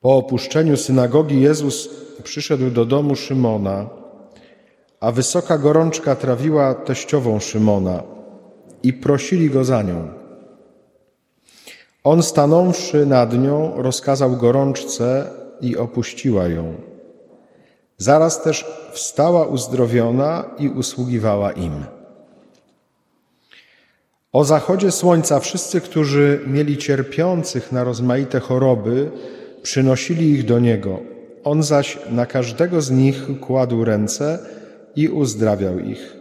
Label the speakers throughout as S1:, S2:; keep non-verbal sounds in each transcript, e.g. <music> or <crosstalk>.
S1: Po opuszczeniu synagogi Jezus przyszedł do domu Szymona, a wysoka gorączka trawiła teściową Szymona i prosili go za nią. On stanąwszy nad nią, rozkazał gorączce i opuściła ją. Zaraz też wstała uzdrowiona i usługiwała im. O zachodzie słońca wszyscy, którzy mieli cierpiących na rozmaite choroby, przynosili ich do Niego. On zaś na każdego z nich kładł ręce i uzdrawiał ich.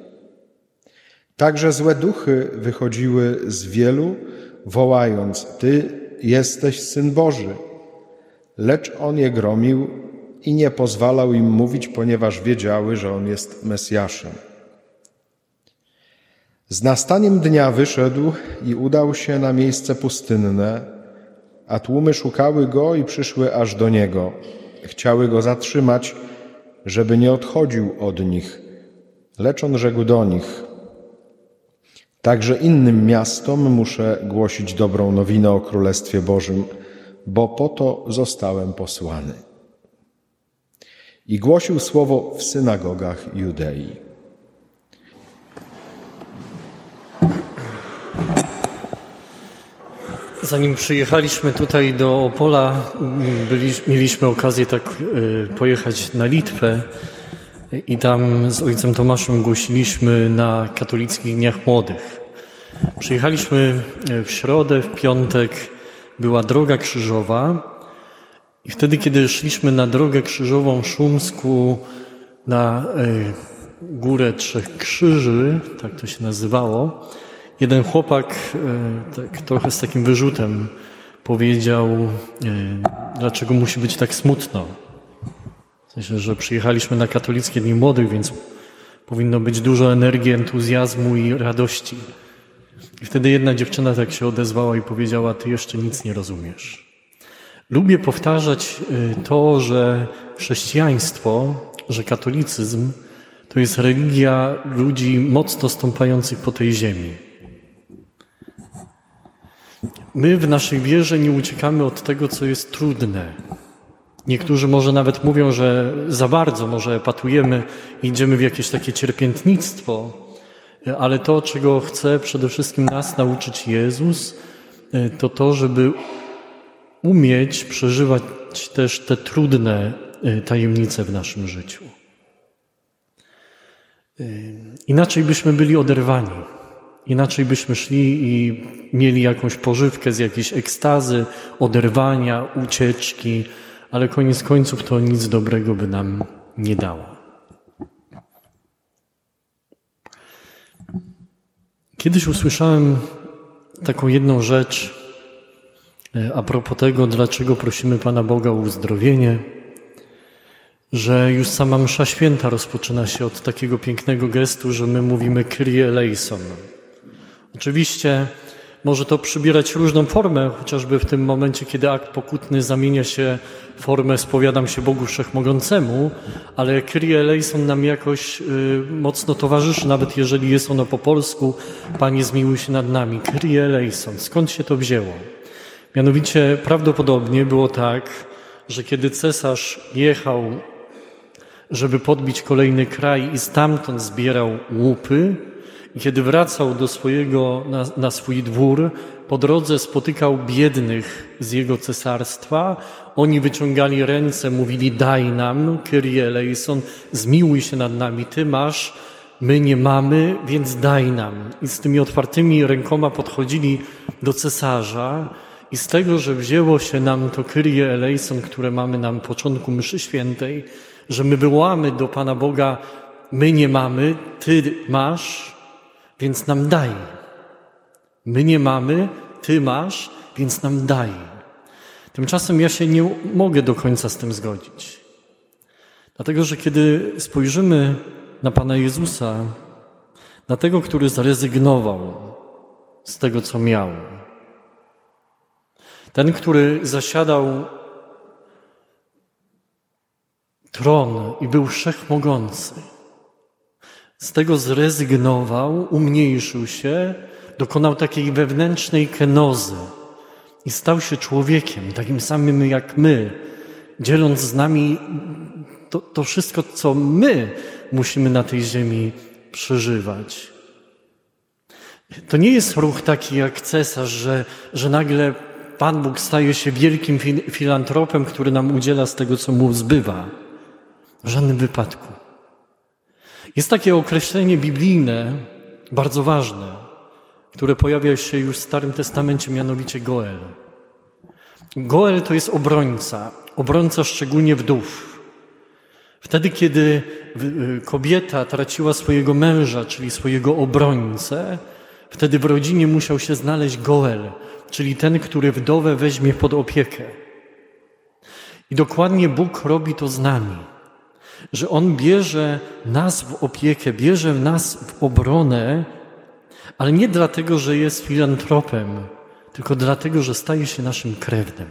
S1: Także złe duchy wychodziły z wielu, wołając: Ty jesteś syn Boży. Lecz on je gromił i nie pozwalał im mówić, ponieważ wiedziały, że on jest Mesjaszem. Z nastaniem dnia wyszedł i udał się na miejsce pustynne, a tłumy szukały go i przyszły aż do niego. Chciały go zatrzymać, żeby nie odchodził od nich, lecz on rzekł do nich: Także innym miastom muszę głosić dobrą nowinę o Królestwie Bożym, bo po to zostałem posłany. I głosił słowo w synagogach Judei.
S2: Zanim przyjechaliśmy tutaj do Opola, mieliśmy okazję tak y, pojechać na Litwę i tam z ojcem Tomaszem głosiliśmy na katolickich dniach młodych. Przyjechaliśmy e, w środę, w piątek była droga krzyżowa i wtedy, kiedy szliśmy na drogę krzyżową w Szumsku na e, Górę Trzech Krzyży, tak to się nazywało, jeden chłopak e, tak, trochę z takim wyrzutem powiedział, dlaczego musi być tak smutno. W sensie, że przyjechaliśmy na katolickie Dni Młodych, więc powinno być dużo energii, entuzjazmu i radości. I wtedy jedna dziewczyna tak się odezwała i powiedziała: Ty jeszcze nic nie rozumiesz. Lubię powtarzać y, to, że chrześcijaństwo, że katolicyzm to jest religia ludzi mocno stąpających po tej ziemi. My w naszej wierze nie uciekamy od tego, co jest trudne. Niektórzy może nawet mówią, że za bardzo może epatujemy, idziemy w jakieś takie cierpiętnictwo, ale to, czego chce przede wszystkim nas nauczyć Jezus, to to, żeby umieć przeżywać też te trudne e, tajemnice w naszym życiu. E, inaczej byśmy byli oderwani. Inaczej byśmy szli i mieli jakąś pożywkę z jakiejś ekstazy, oderwania, ucieczki, ale koniec końców to nic dobrego by nam nie dało. Kiedyś usłyszałem taką jedną rzecz e, a propos tego, dlaczego prosimy Pana Boga o uzdrowienie, że już sama msza święta rozpoczyna się od takiego pięknego gestu, że my mówimy Kyrie eleison. Oczywiście może to przybierać różną formę, chociażby w tym momencie, kiedy akt pokutny zamienia się w formę spowiadam się Bogu Wszechmogącemu, ale Kyrie eleison nam jakoś y, mocno towarzyszy, nawet jeżeli jest ono po polsku, Panie zmiłuj się nad nami. Kyrie eleison. Skąd się to wzięło? Mianowicie prawdopodobnie było tak, że kiedy cesarz jechał, żeby podbić kolejny kraj i stamtąd zbierał łupy, kiedy wracał do swojego, na, na swój dwór, po drodze spotykał biednych z jego cesarstwa. Oni wyciągali ręce, mówili: Daj nam, Kyrie eleison, zmiłuj się nad nami, ty masz, my nie mamy, więc daj nam. I z tymi otwartymi rękoma podchodzili do cesarza. I z tego, że wzięło się nam to Kyrie eleison, które mamy na początku mszy świętej, że my wołamy do Pana Boga, my nie mamy, Ty masz, więc nam daj. My nie mamy, Ty masz, więc nam daj. Tymczasem ja się nie mogę do końca z tym zgodzić. Dlatego, że kiedy spojrzymy na Pana Jezusa, na tego, który zrezygnował z tego, co miał, ten, który zasiadał tron i był wszechmogący, z tego zrezygnował, umniejszył się, dokonał takiej wewnętrznej kenozy i stał się człowiekiem, takim samym jak my, dzieląc z nami to, to wszystko, co my musimy na tej ziemi przeżywać. To nie jest ruch taki jak cesarz, że, że nagle Pan Bóg staje się wielkim filantropem, który nam udziela z tego, co mu zbywa. W żadnym wypadku. Jest takie określenie biblijne, bardzo ważne, które pojawia się już w Starym Testamencie, mianowicie Goel. Goel to jest obrońca, obrońca szczególnie wdów. Wtedy, kiedy y, kobieta traciła swojego męża, czyli swojego obrońcę, wtedy w rodzinie musiał się znaleźć Goel, czyli ten, który wdowę weźmie pod opiekę. I dokładnie Bóg robi to z nami, że On bierze nas w opiekę, bierze nas w obronę, ale nie dlatego, że jest filantropem, tylko dlatego, że staje się naszym krewnym.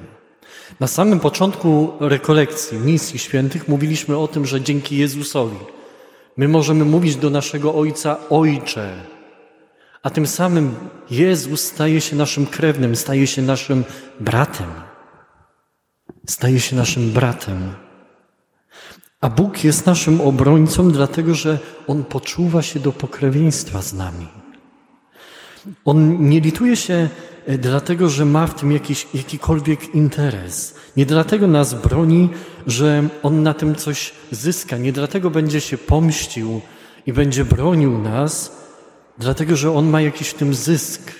S2: Na samym początku rekolekcji, misji świętych mówiliśmy o tym, że dzięki Jezusowi my możemy mówić do naszego Ojca Ojcze, a tym samym Jezus staje się naszym krewnym, staje się naszym bratem. Staje się naszym bratem. A Bóg jest naszym obrońcą, dlatego że On poczuwa się do pokrewieństwa z nami. On nie lituje się e, dlatego, że ma w tym jakiś, jakikolwiek interes. Nie dlatego nas broni, że On na tym coś zyska. Nie dlatego będzie się pomścił i będzie bronił nas, dlatego, że On ma jakiś w tym zysk.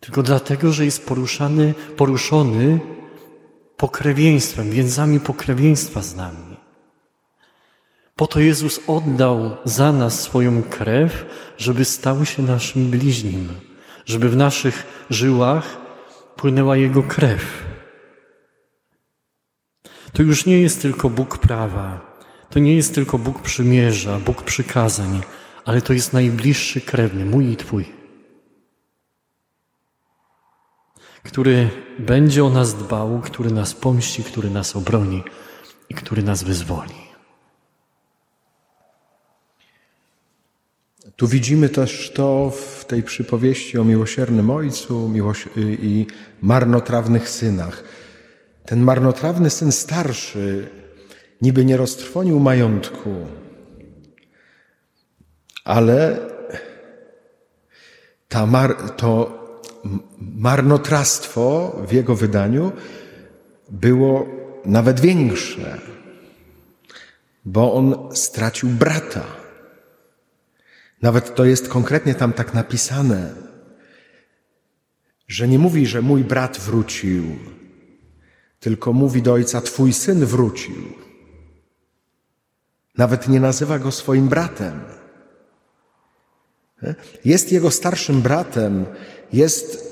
S2: Tylko dlatego, że jest poruszany, poruszony pokrewieństwem, więzami pokrewieństwa z nami. Po to Jezus oddał za nas swoją krew, żeby stał się naszym bliźnim, żeby w naszych żyłach płynęła Jego krew. To już nie jest tylko Bóg prawa, to nie jest tylko Bóg przymierza, Bóg przykazań, ale to jest najbliższy krewny, mój i Twój, który będzie o nas dbał, który nas pomści, który nas obroni i który nas wyzwoli.
S1: Tu widzimy też to w tej przypowieści o miłosiernym ojcu i marnotrawnych synach. Ten marnotrawny syn starszy niby nie roztrwonił majątku, ale ta mar, to marnotrawstwo w jego wydaniu było nawet większe, bo on stracił brata. Nawet to jest konkretnie tam tak napisane, że nie mówi, że mój brat wrócił, tylko mówi do ojca: Twój syn wrócił. Nawet nie nazywa go swoim bratem. Jest jego starszym bratem, jest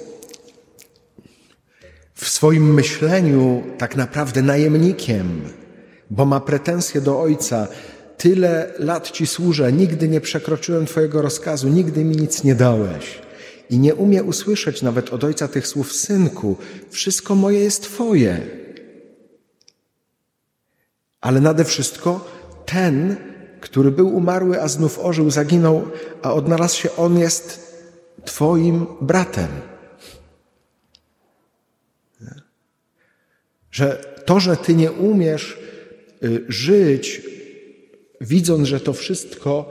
S1: w swoim myśleniu tak naprawdę najemnikiem, bo ma pretensje do ojca. Tyle lat Ci służę, nigdy nie przekroczyłem Twojego rozkazu, nigdy mi nic nie dałeś. I nie umie usłyszeć nawet od ojca tych słów, synku, wszystko moje jest Twoje. Ale nade wszystko ten, który był umarły, a znów ożył, zaginął, a odnalazł się, on jest Twoim bratem. Że to, że Ty nie umiesz y, żyć widząc, że to wszystko,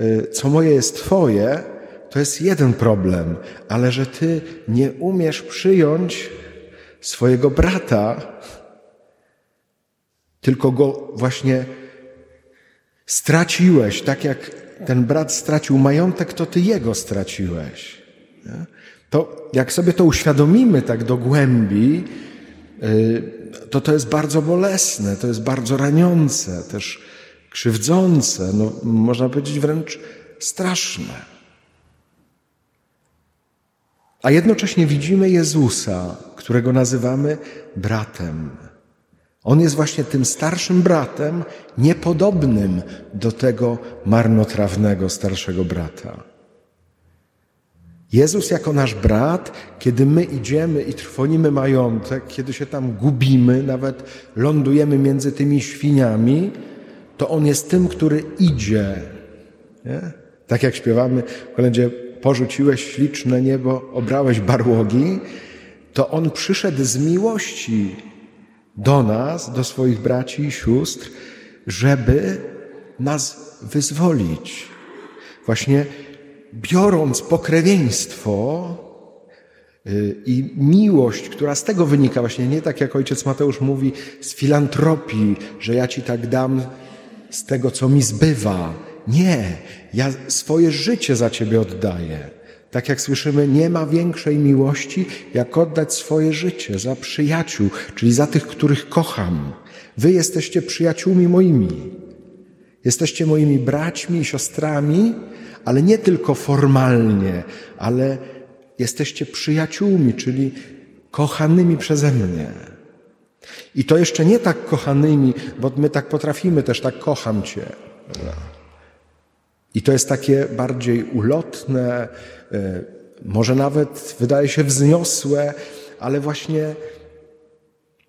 S1: y, co moje jest Twoje, to jest jeden problem, ale że Ty nie umiesz przyjąć swojego brata, tylko go właśnie straciłeś, tak jak ten brat stracił majątek, to Ty jego straciłeś. To jak sobie to uświadomimy tak do głębi, y, to to jest bardzo bolesne, to jest bardzo raniące, też krzywdzące, no, można powiedzieć wręcz straszne. A jednocześnie widzimy Jezusa, którego nazywamy bratem. On jest właśnie tym starszym bratem, niepodobnym do tego marnotrawnego starszego brata. Jezus jako nasz brat, kiedy my idziemy i trwonimy majątek, kiedy się tam gubimy, nawet lądujemy między tymi świniami, to On jest tym, który idzie. Nie? Tak jak śpiewamy w kolędzie porzuciłeś śliczne niebo, obrałeś barłogi, to On przyszedł z miłości do nas, do swoich braci i sióstr, żeby nas wyzwolić. Właśnie biorąc pokrewieństwo y, i miłość, która z tego wynika, właśnie nie tak jak ojciec Mateusz mówi, z filantropii, że ja ci tak dam z tego, co mi zbywa. Nie, ja swoje życie za ciebie oddaję. Tak jak słyszymy, nie ma większej miłości, jak oddać swoje życie za przyjaciół, czyli za tych, których kocham. Wy jesteście przyjaciółmi moimi. Jesteście moimi braćmi i siostrami, ale nie tylko formalnie, ale jesteście przyjaciółmi, czyli kochanymi przeze mnie. I to jeszcze nie tak kochanymi, bo my tak potrafimy też, tak kocham Cię. I to jest takie bardziej ulotne, e, może nawet wydaje się wzniosłe, ale właśnie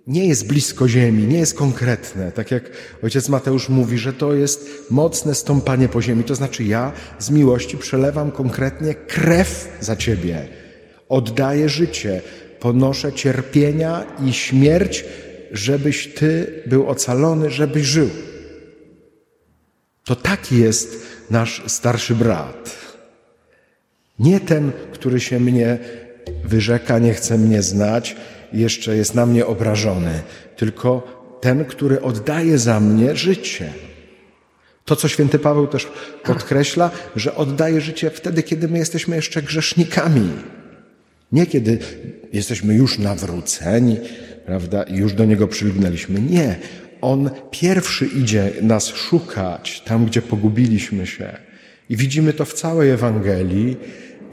S1: nie jest blisko ziemi, nie jest konkretne. Tak jak ojciec Mateusz mówi, że to jest mocne stąpanie po ziemi. To znaczy ja z miłości przelewam konkretnie krew za ciebie. Oddaję życie, ponoszę cierpienia i śmierć, żebyś ty był ocalony, żebyś żył. To taki jest nasz starszy brat. Nie ten, który się mnie wyrzeka, nie chce mnie znać, jeszcze jest na mnie obrażony, tylko ten, który oddaje za mnie życie. To, co święty Paweł też podkreśla, że oddaje życie wtedy, kiedy my jesteśmy jeszcze grzesznikami. Nie kiedy jesteśmy już nawróceni, prawda, już do Niego przylgnęliśmy. Nie. On pierwszy idzie nas szukać tam, gdzie pogubiliśmy się. I widzimy to w całej Ewangelii,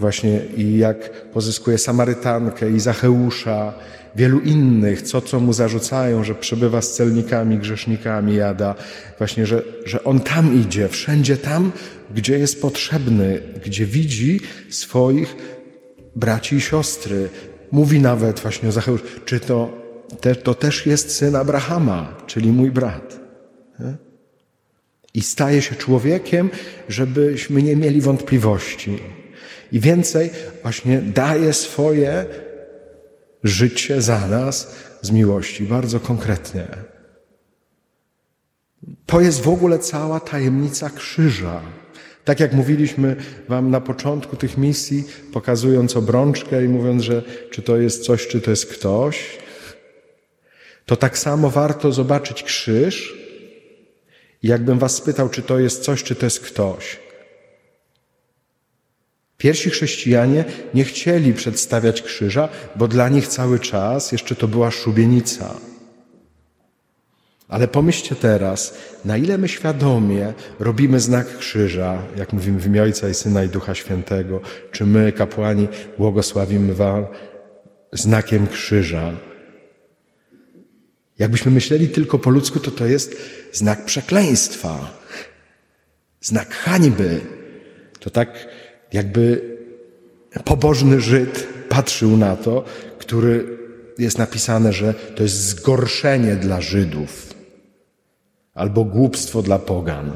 S1: właśnie i jak pozyskuje Samarytankę i Zacheusza, wielu innych, co co mu zarzucają, że przebywa z celnikami, grzesznikami, jada, właśnie, że, że on tam idzie, wszędzie tam, gdzie jest potrzebny, gdzie widzi swoich braci i siostry. Mówi nawet właśnie o Zacheuszu, czy to, to też jest syn Abrahama, czyli mój brat. I staje się człowiekiem, żebyśmy nie mieli wątpliwości. I więcej właśnie daje swoje życie za nas z miłości, bardzo konkretnie. To jest w ogóle cała tajemnica krzyża. Tak jak mówiliśmy Wam na początku tych misji, pokazując obrączkę i mówiąc, że czy to jest coś, czy to jest ktoś, to tak samo warto zobaczyć krzyż. Jakbym Was spytał, czy to jest coś, czy to jest ktoś, Pierwsi chrześcijanie nie chcieli przedstawiać krzyża, bo dla nich cały czas jeszcze to była szubienica. Ale pomyślcie teraz, na ile my świadomie robimy znak krzyża, jak mówimy w imię Ojca i Syna i Ducha Świętego, czy my, kapłani, błogosławimy Wam znakiem krzyża. Jakbyśmy myśleli tylko po ludzku, to to jest znak przekleństwa, znak hańby. To tak jakby pobożny Żyd patrzył na to, który jest napisane, że to jest zgorszenie dla Żydów albo głupstwo dla pogan.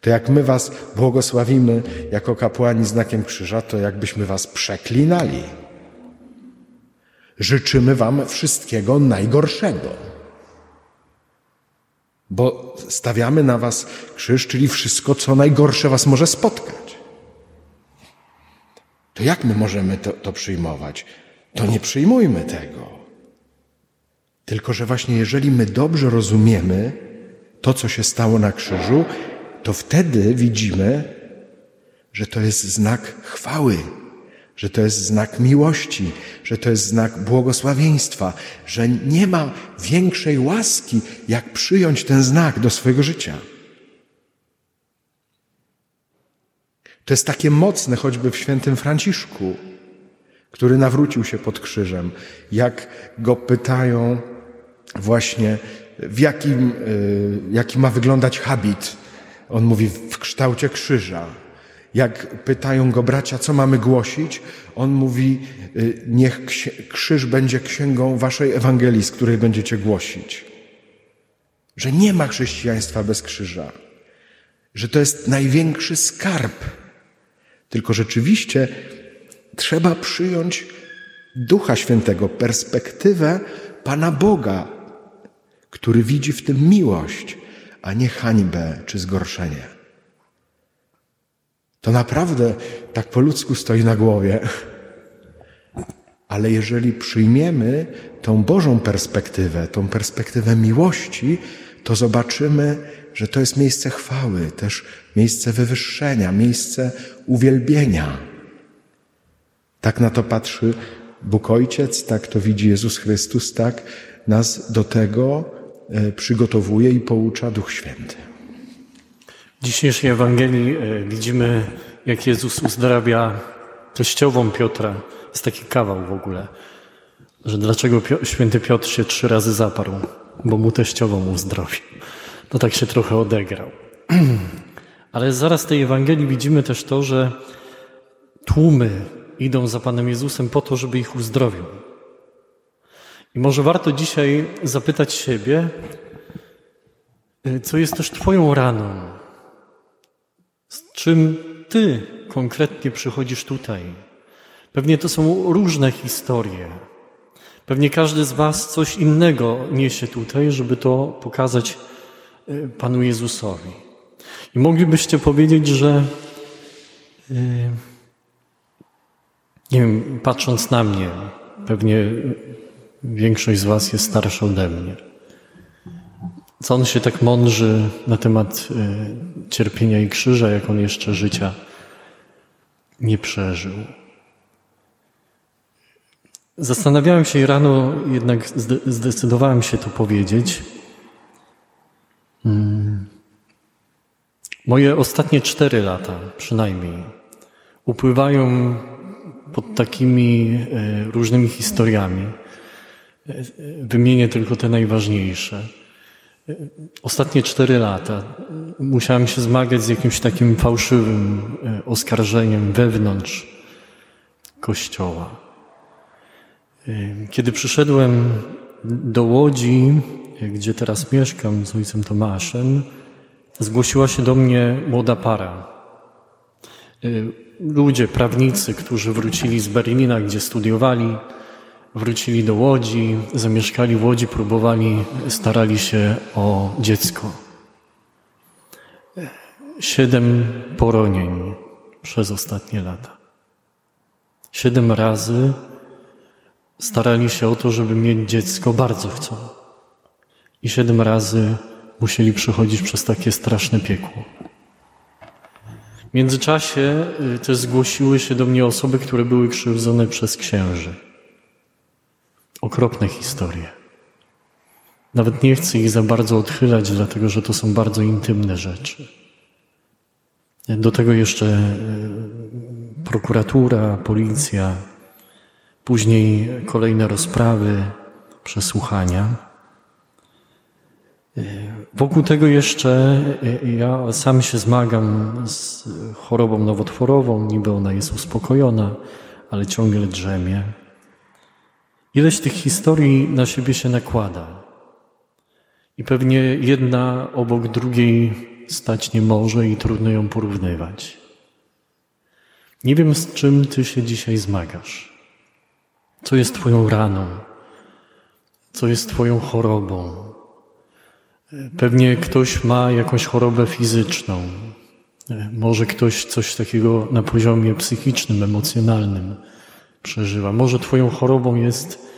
S1: To jak my was błogosławimy jako kapłani znakiem krzyża, to jakbyśmy was przeklinali. Życzymy wam wszystkiego najgorszego. Bo stawiamy na was krzyż, czyli wszystko, co najgorsze was może spotkać to jak my możemy to, to przyjmować? To nie przyjmujmy tego. Tylko, że właśnie jeżeli my dobrze rozumiemy to, co się stało na krzyżu, to wtedy widzimy, że to jest znak chwały, że to jest znak miłości, że to jest znak błogosławieństwa, że nie ma większej łaski, jak przyjąć ten znak do swojego życia. To jest takie mocne choćby w świętym Franciszku, który nawrócił się pod krzyżem. Jak go pytają właśnie, w jakim, y, jaki ma wyglądać habit. On mówi w kształcie krzyża. Jak pytają go bracia, co mamy głosić, on mówi, y, niech krzyż będzie księgą waszej Ewangelii, z której będziecie głosić. Że nie ma chrześcijaństwa bez krzyża. Że to jest największy skarb tylko rzeczywiście trzeba przyjąć Ducha Świętego, perspektywę Pana Boga. który widzi w tym miłość, a nie hańbę czy zgorszenie. To naprawdę tak po ludzku stoi na głowie. Ale jeżeli przyjmiemy tą Bożą perspektywę, tą perspektywę miłości, to zobaczymy, że to jest miejsce chwały, też miejsce wywyższenia, miejsce uwielbienia. Tak na to patrzy Bóg Ojciec, tak to widzi Jezus Chrystus, tak nas do tego e, przygotowuje i poucza Duch Święty.
S2: W dzisiejszej Ewangelii e, widzimy, jak Jezus uzdrawia teściową Piotra. Jest taki kawał w ogóle, że dlaczego święty Piotr się trzy razy zaparł, bo mu teściową uzdrowił. No tak się trochę odegrał. <clears throat> Ale zaraz w tej Ewangelii widzimy też to, że tłumy idą za Panem Jezusem po to, żeby ich uzdrowił. I może warto dzisiaj zapytać siebie, y, co jest też Twoją raną? Z czym Ty konkretnie przychodzisz tutaj? Pewnie to są różne historie. Pewnie każdy z Was coś innego niesie tutaj, żeby to pokazać y, Panu Jezusowi. I moglibyście powiedzieć, że yy, nie wiem, patrząc na mnie, pewnie większość z Was jest starsza ode mnie. Co on się tak mądrzy na temat y, cierpienia i krzyża, jak on jeszcze życia nie przeżył. Zastanawiałem się i rano jednak zdecydowałem się to powiedzieć. Hmm. Moje ostatnie cztery lata przynajmniej upływają pod takimi e, różnymi historiami. E, wymienię tylko te najważniejsze. E, ostatnie cztery lata musiałem się zmagać z jakimś takim fałszywym oskarżeniem wewnątrz Kościoła. Kiedy przyszedłem do Łodzi, gdzie teraz mieszkam z ojcem Tomaszem, zgłosiła się do mnie młoda para ludzie, prawnicy, którzy wrócili z Berlina, gdzie studiowali, wrócili do Łodzi, zamieszkali w Łodzi, próbowali, starali się o dziecko. Siedem poronień przez ostatnie lata. Siedem razy starali się o to, żeby mieć dziecko, bardzo chcą. I siedem razy musieli przechodzić przez takie straszne piekło. W międzyczasie y, też zgłosiły się do mnie osoby, które były krzywdzone przez księży. Okropne historie. Nawet nie chcę ich za bardzo odchylać, dlatego że to są bardzo intymne rzeczy. Do tego jeszcze y, prokuratura, policja, później kolejne rozprawy, przesłuchania. Wokół tego jeszcze e, ja sam się zmagam z chorobą nowotworową, niby ona jest uspokojona, ale ciągle drzemie. Ileś tych historii na siebie się nakłada. I pewnie jedna obok drugiej stać nie może i trudno ją porównywać. Nie wiem, z czym ty się dzisiaj zmagasz. Co jest Twoją raną? Co jest Twoją chorobą? Pewnie ktoś ma jakąś chorobę fizyczną, może ktoś coś takiego na poziomie psychicznym, emocjonalnym przeżywa. Może Twoją chorobą jest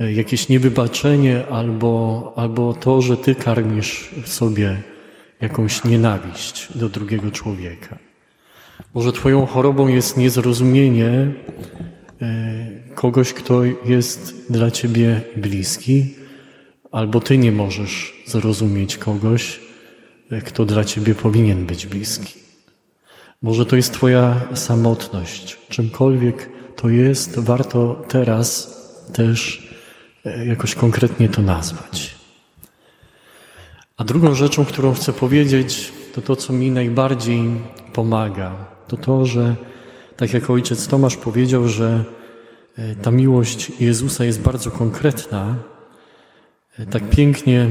S2: e, jakieś niewybaczenie albo, albo to, że Ty karmisz w sobie jakąś nienawiść do drugiego człowieka. Może Twoją chorobą jest niezrozumienie e, kogoś, kto jest dla Ciebie bliski, albo Ty nie możesz zrozumieć kogoś, kto dla Ciebie powinien być bliski. Może to jest Twoja samotność. Czymkolwiek to jest, warto teraz też e, jakoś konkretnie to nazwać. A drugą rzeczą, którą chcę powiedzieć, to to, co mi najbardziej pomaga. To to, że tak jak ojciec Tomasz powiedział, że e, ta miłość Jezusa jest bardzo konkretna, tak pięknie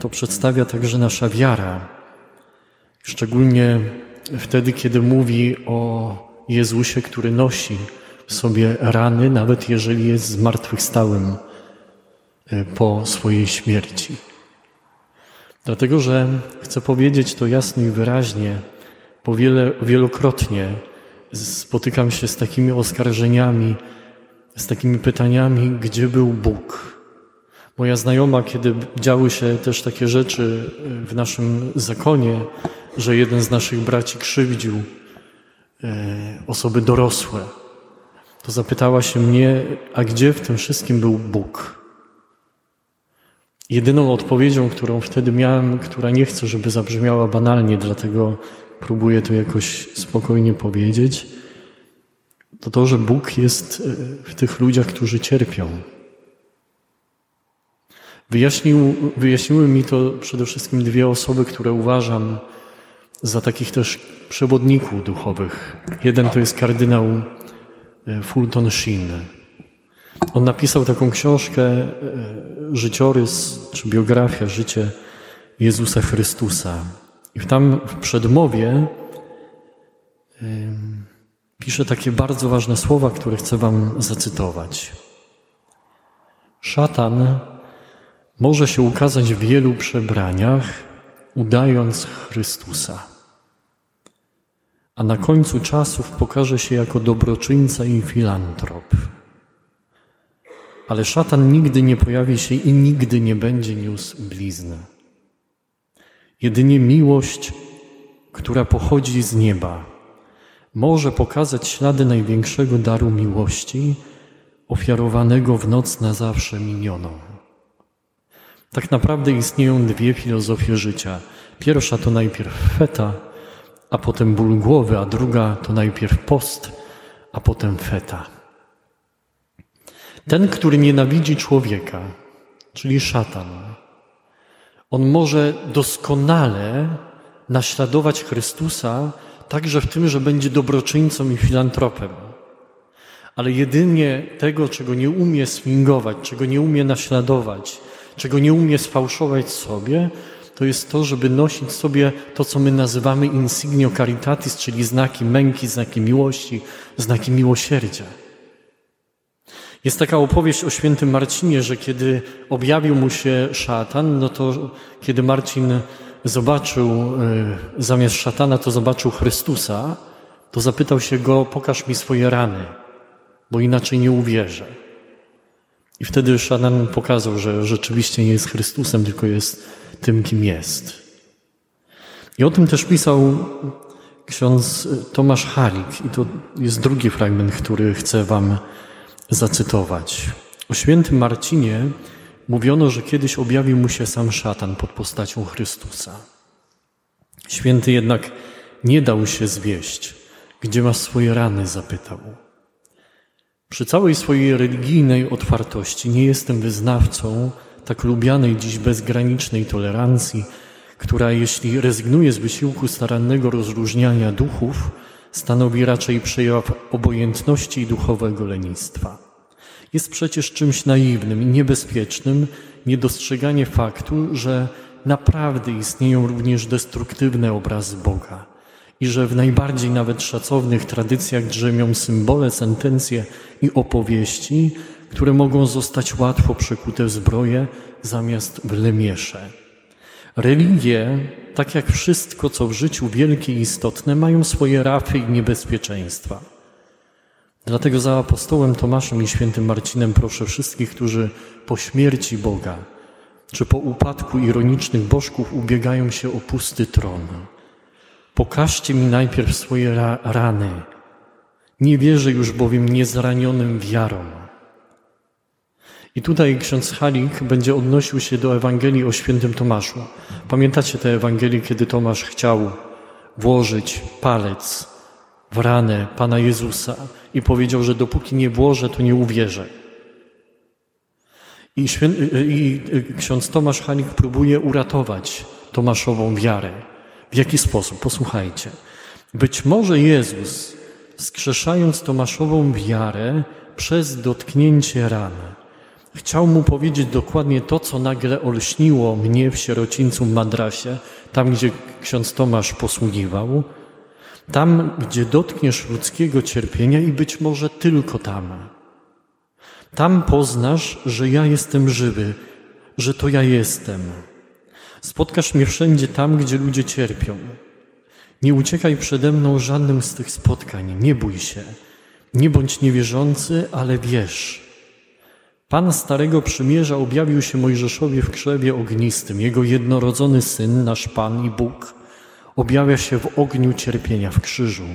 S2: to przedstawia także nasza wiara. Szczególnie wtedy, kiedy mówi o Jezusie, który nosi w sobie rany, nawet jeżeli jest zmartwychwstałym e, po swojej śmierci. Dlatego, że chcę powiedzieć to jasno i wyraźnie, bo wiele, wielokrotnie spotykam się z takimi oskarżeniami, z takimi pytaniami, gdzie był Bóg. Moja znajoma, kiedy działy się też takie rzeczy w naszym zakonie, że jeden z naszych braci krzywdził e, osoby dorosłe, to zapytała się mnie, a gdzie w tym wszystkim był Bóg? Jedyną odpowiedzią, którą wtedy miałem, która nie chcę, żeby zabrzmiała banalnie, dlatego próbuję to jakoś spokojnie powiedzieć, to to, że Bóg jest e, w tych ludziach, którzy cierpią. Wyjaśnił, wyjaśniły mi to przede wszystkim dwie osoby, które uważam za takich też przewodników duchowych. Jeden to jest kardynał Fulton Sheen. On napisał taką książkę e, Życiorys czy biografia, życie Jezusa Chrystusa. I tam w przedmowie pisze takie bardzo ważne słowa, które chcę Wam zacytować. Szatan może się ukazać w wielu przebraniach, udając Chrystusa. A na końcu czasów pokaże się jako dobroczyńca i filantrop. Ale szatan nigdy nie pojawi się i nigdy nie będzie niósł blizny. Jedynie miłość, która pochodzi z nieba, może pokazać ślady największego daru miłości, ofiarowanego w noc na zawsze minioną. Tak naprawdę istnieją dwie filozofie życia. Pierwsza to najpierw feta, a potem ból głowy, a druga to najpierw post, a potem feta. Ten, który nienawidzi człowieka, czyli szatan, on może doskonale naśladować Chrystusa, także w tym, że będzie dobroczyńcą i filantropem. Ale jedynie tego, czego nie umie swingować, czego nie umie naśladować, czego nie umie sfałszować sobie, to jest to, żeby nosić sobie to, co my nazywamy insignio caritatis, czyli znaki męki, znaki miłości, znaki miłosierdzia. Jest taka opowieść o świętym Marcinie, że kiedy objawił mu się szatan, no to kiedy Marcin zobaczył e, zamiast szatana, to zobaczył Chrystusa, to zapytał się go: Pokaż mi swoje rany, bo inaczej nie uwierzę. I wtedy szatan pokazał, że rzeczywiście nie jest Chrystusem, tylko jest tym, kim jest. I o tym też pisał ksiądz Tomasz Halik. I to jest drugi fragment, który chcę Wam zacytować. O świętym Marcinie mówiono, że kiedyś objawił mu się sam szatan pod postacią Chrystusa. Święty jednak nie dał się zwieść. Gdzie masz swoje rany? zapytał. Przy całej swojej religijnej otwartości nie jestem wyznawcą tak lubianej dziś bezgranicznej tolerancji, która jeśli rezygnuje z wysiłku starannego rozróżniania duchów, stanowi raczej przejaw obojętności i duchowego lenistwa. Jest przecież czymś naiwnym i niebezpiecznym niedostrzeganie faktu, że naprawdę istnieją również destruktywne obrazy Boga i że w najbardziej nawet szacownych tradycjach drzemią symbole, sentencje i opowieści, które mogą zostać łatwo przekute w zbroję zamiast w lemiesze. Religie, tak jak wszystko, co w życiu wielkie i istotne, mają swoje rafy i niebezpieczeństwa. Dlatego za apostołem Tomaszem i świętym Marcinem proszę wszystkich, którzy po śmierci Boga czy po upadku ironicznych bożków ubiegają się o pusty tron. Pokażcie mi najpierw swoje ra rany. Nie wierzę już bowiem niezranionym wiarą. I tutaj ksiądz Halik będzie odnosił się do Ewangelii o świętym Tomaszu. Pamiętacie tę Ewangelię, kiedy Tomasz chciał włożyć palec w ranę Pana Jezusa i powiedział, że dopóki nie włożę, to nie uwierzę. I. I ksiądz Tomasz Halik próbuje uratować Tomaszową wiarę. W jaki sposób? Posłuchajcie. Być może Jezus, skrzeszając Tomaszową wiarę przez dotknięcie rany, Chciał mu powiedzieć dokładnie to, co nagle olśniło mnie w sierocińcu Madrasie, tam gdzie ksiądz Tomasz posługiwał, tam gdzie dotkniesz ludzkiego cierpienia i być może tylko tam. Tam poznasz, że ja jestem żywy, że to ja jestem. Spotkasz mnie wszędzie tam, gdzie ludzie cierpią. Nie uciekaj przede mną żadnym z tych spotkań, nie bój się. Nie bądź niewierzący, ale wierz. Pan Starego Przymierza objawił się Mojżeszowi w krzewie ognistym. Jego jednorodzony Syn, nasz Pan i Bóg, objawia się w ogniu cierpienia w krzyżu.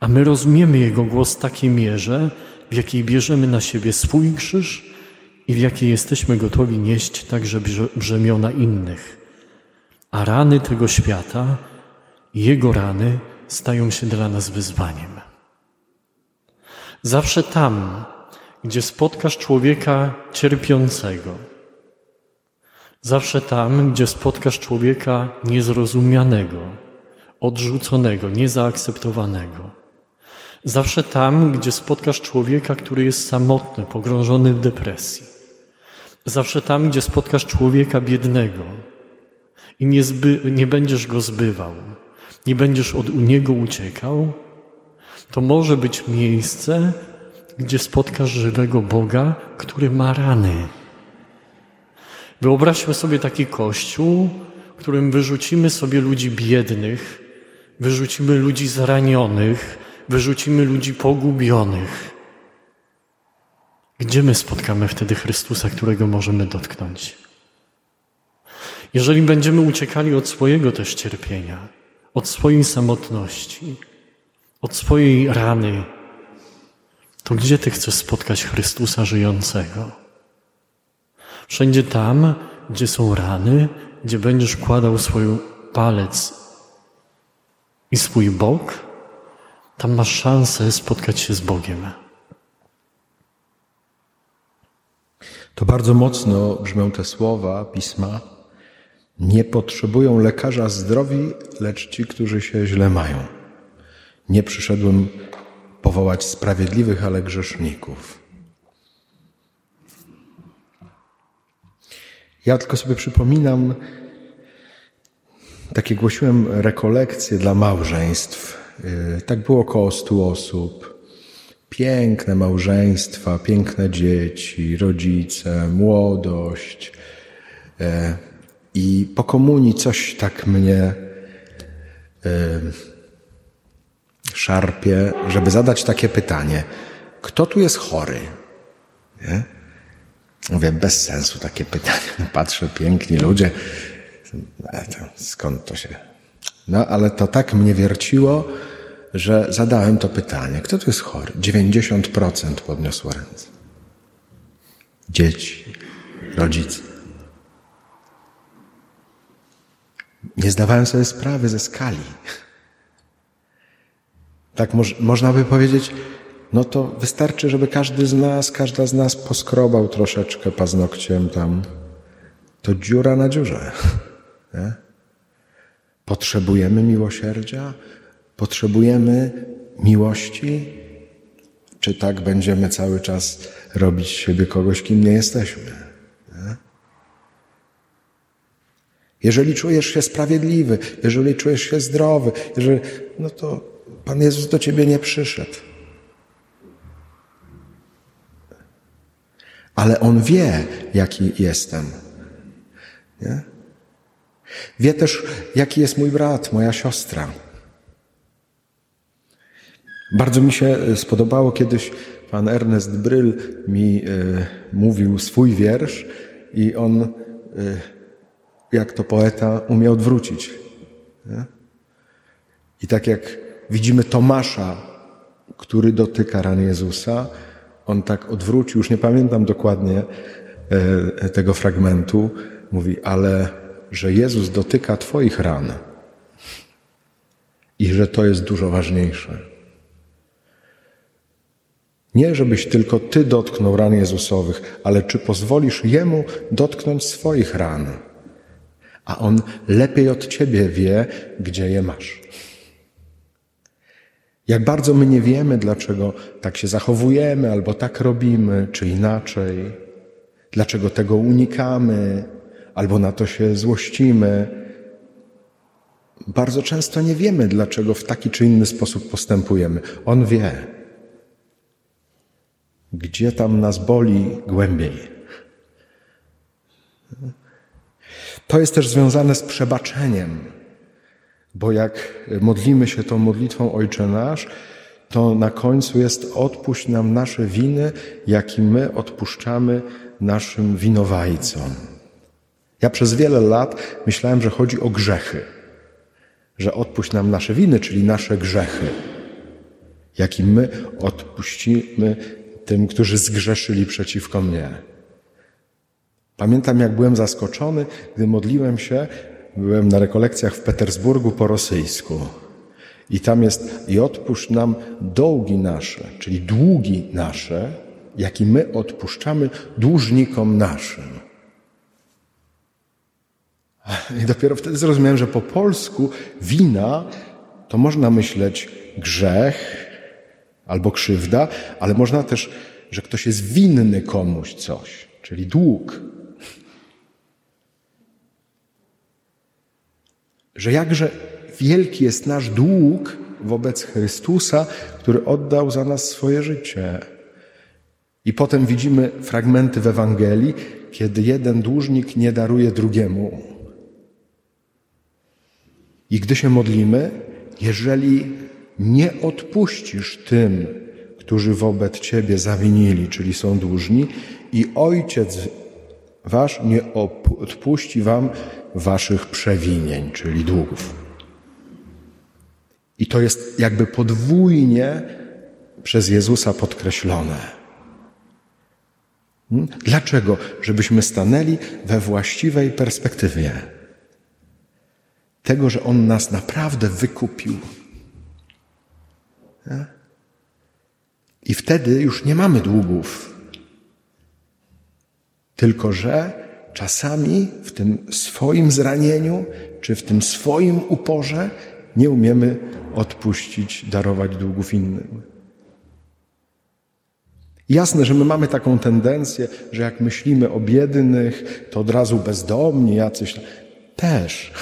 S2: A my rozumiemy Jego głos w takiej mierze, w jakiej bierzemy na siebie swój krzyż i w jakiej jesteśmy gotowi nieść także brzemiona innych. A rany tego świata, Jego rany stają się dla nas wyzwaniem. Zawsze tam, gdzie spotkasz człowieka cierpiącego, zawsze tam, gdzie spotkasz człowieka niezrozumianego, odrzuconego, niezaakceptowanego, zawsze tam, gdzie spotkasz człowieka, który jest samotny, pogrążony w depresji, zawsze tam, gdzie spotkasz człowieka biednego i nie, nie będziesz go zbywał, nie będziesz od niego uciekał, to może być miejsce, gdzie spotkasz żywego Boga, który ma rany. Wyobraźmy sobie taki kościół, w którym wyrzucimy sobie ludzi biednych, wyrzucimy ludzi zranionych, wyrzucimy ludzi pogubionych. Gdzie my spotkamy wtedy Chrystusa, którego możemy dotknąć? Jeżeli będziemy uciekali od swojego też cierpienia, od swojej samotności, od swojej rany, to gdzie Ty chcesz spotkać Chrystusa żyjącego? Wszędzie tam, gdzie są rany, gdzie będziesz kładał swój palec i swój bok, tam masz szansę spotkać się z Bogiem.
S1: To bardzo mocno brzmią te słowa pisma. Nie potrzebują lekarza zdrowi, lecz ci, którzy się źle mają. Nie przyszedłem powołać sprawiedliwych, ale grzeszników. Ja tylko sobie przypominam, takie głosiłem rekolekcje dla małżeństw. Y, tak było około stu osób. Piękne małżeństwa, piękne dzieci, rodzice, młodość. I po komunii coś tak mnie szarpie, żeby zadać takie pytanie: kto tu jest chory? Nie? Mówię, bez sensu takie pytanie. <laughs> Patrzę, piękni ludzie. Skąd to się. No, ale to tak mnie wierciło, że zadałem to pytanie: kto tu jest chory? 90% podniosło ręce. Dzieci, rodzice. Nie zdawałem sobie sprawy ze skali. Tak moż, można by powiedzieć, no to wystarczy, żeby każdy z nas, każda z nas poskrobał troszeczkę paznokciem tam. To dziura na dziurze. <laughs> Nie? Potrzebujemy miłosierdzia? Potrzebujemy miłości? Czy tak będziemy cały czas robić siebie kogoś, kim nie jesteśmy? Nie? Jeżeli czujesz się sprawiedliwy, jeżeli czujesz się zdrowy, jeżeli, no to Pan Jezus do ciebie nie przyszedł. Ale On wie, jaki jestem. Nie? Wie też, jaki jest mój brat, moja siostra. Bardzo mi się spodobało kiedyś pan Ernest Bryl mi y, mówił swój wiersz i on, y, jak to poeta, umiał odwrócić. Nie? I tak jak Widzimy Tomasza, który dotyka ran Jezusa. On tak odwrócił, już nie pamiętam dokładnie e, tego fragmentu. Mówi, ale że Jezus dotyka Twoich ran i że to jest dużo ważniejsze. Nie, żebyś tylko Ty dotknął ran Jezusowych, ale czy pozwolisz Jemu dotknąć swoich ran? A On lepiej od Ciebie wie, gdzie je masz. Jak bardzo my nie wiemy, dlaczego tak się zachowujemy, albo tak robimy, czy inaczej, dlaczego tego unikamy, albo na to się złościmy. Bardzo często nie wiemy, dlaczego w taki czy inny sposób postępujemy. On wie, gdzie tam nas boli głębiej. To jest też związane z przebaczeniem, bo jak modlimy się tą modlitwą Ojcze Nasz, to na końcu jest odpuść nam nasze winy, jak i my odpuszczamy naszym winowajcom. Ja przez wiele lat myślałem, że chodzi o grzechy, że odpuść nam nasze winy, czyli nasze grzechy, jak i my odpuścimy tym, którzy zgrzeszyli przeciwko mnie. Pamiętam, jak byłem zaskoczony, gdy modliłem się, byłem na rekolekcjach w Petersburgu po rosyjsku. I tam jest i odpuść nam długi nasze, czyli długi nasze, jaki my odpuszczamy dłużnikom naszym. I dopiero wtedy zrozumiałem, że po polsku wina to można myśleć grzech albo krzywda, ale można też, że ktoś jest winny komuś coś, czyli dług. Że jakże wielki jest nasz dług wobec Chrystusa, który oddał za nas swoje życie. I potem widzimy fragmenty w Ewangelii, kiedy jeden dłużnik nie daruje drugiemu. I gdy się modlimy, jeżeli nie odpuścisz tym, którzy wobec Ciebie zawinili, czyli są dłużni, i Ojciec Wasz nie odpuści Wam Waszych przewinień, czyli długów. I to jest jakby podwójnie przez Jezusa podkreślone. Hmm? Dlaczego? Żebyśmy stanęli we właściwej perspektywie tego, że On nas naprawdę wykupił. I wtedy już nie mamy długów. Tylko, że czasami w tym swoim zranieniu, czy w tym swoim uporze nie umiemy odpuścić, darować długów innym. Jasne, że my mamy taką tendencję, że jak myślimy o biednych, to od razu bezdomni, jacyś też.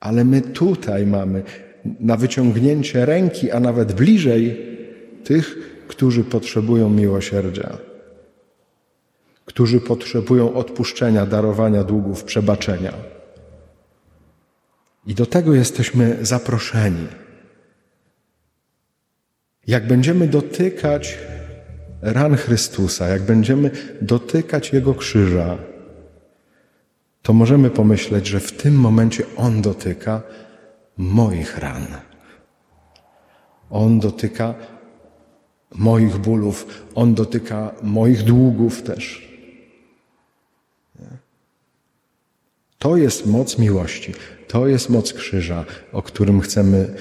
S1: Ale my tutaj mamy na wyciągnięcie ręki, a nawet bliżej tych, którzy potrzebują miłosierdzia, którzy potrzebują odpuszczenia, darowania długów, przebaczenia. I do tego jesteśmy zaproszeni. Jak będziemy dotykać ran Chrystusa, jak będziemy dotykać Jego krzyża, to możemy pomyśleć, że w tym momencie On dotyka moich ran. On dotyka moich bólów, On dotyka moich długów też. To jest moc miłości, to jest moc krzyża, o którym chcemy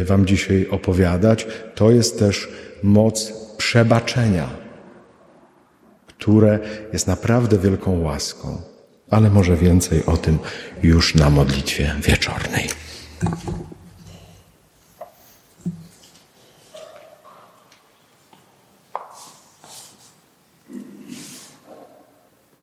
S1: y, Wam dzisiaj opowiadać. To jest też moc przebaczenia, które jest naprawdę wielką łaską. Ale może więcej o tym już na modlitwie wieczornej.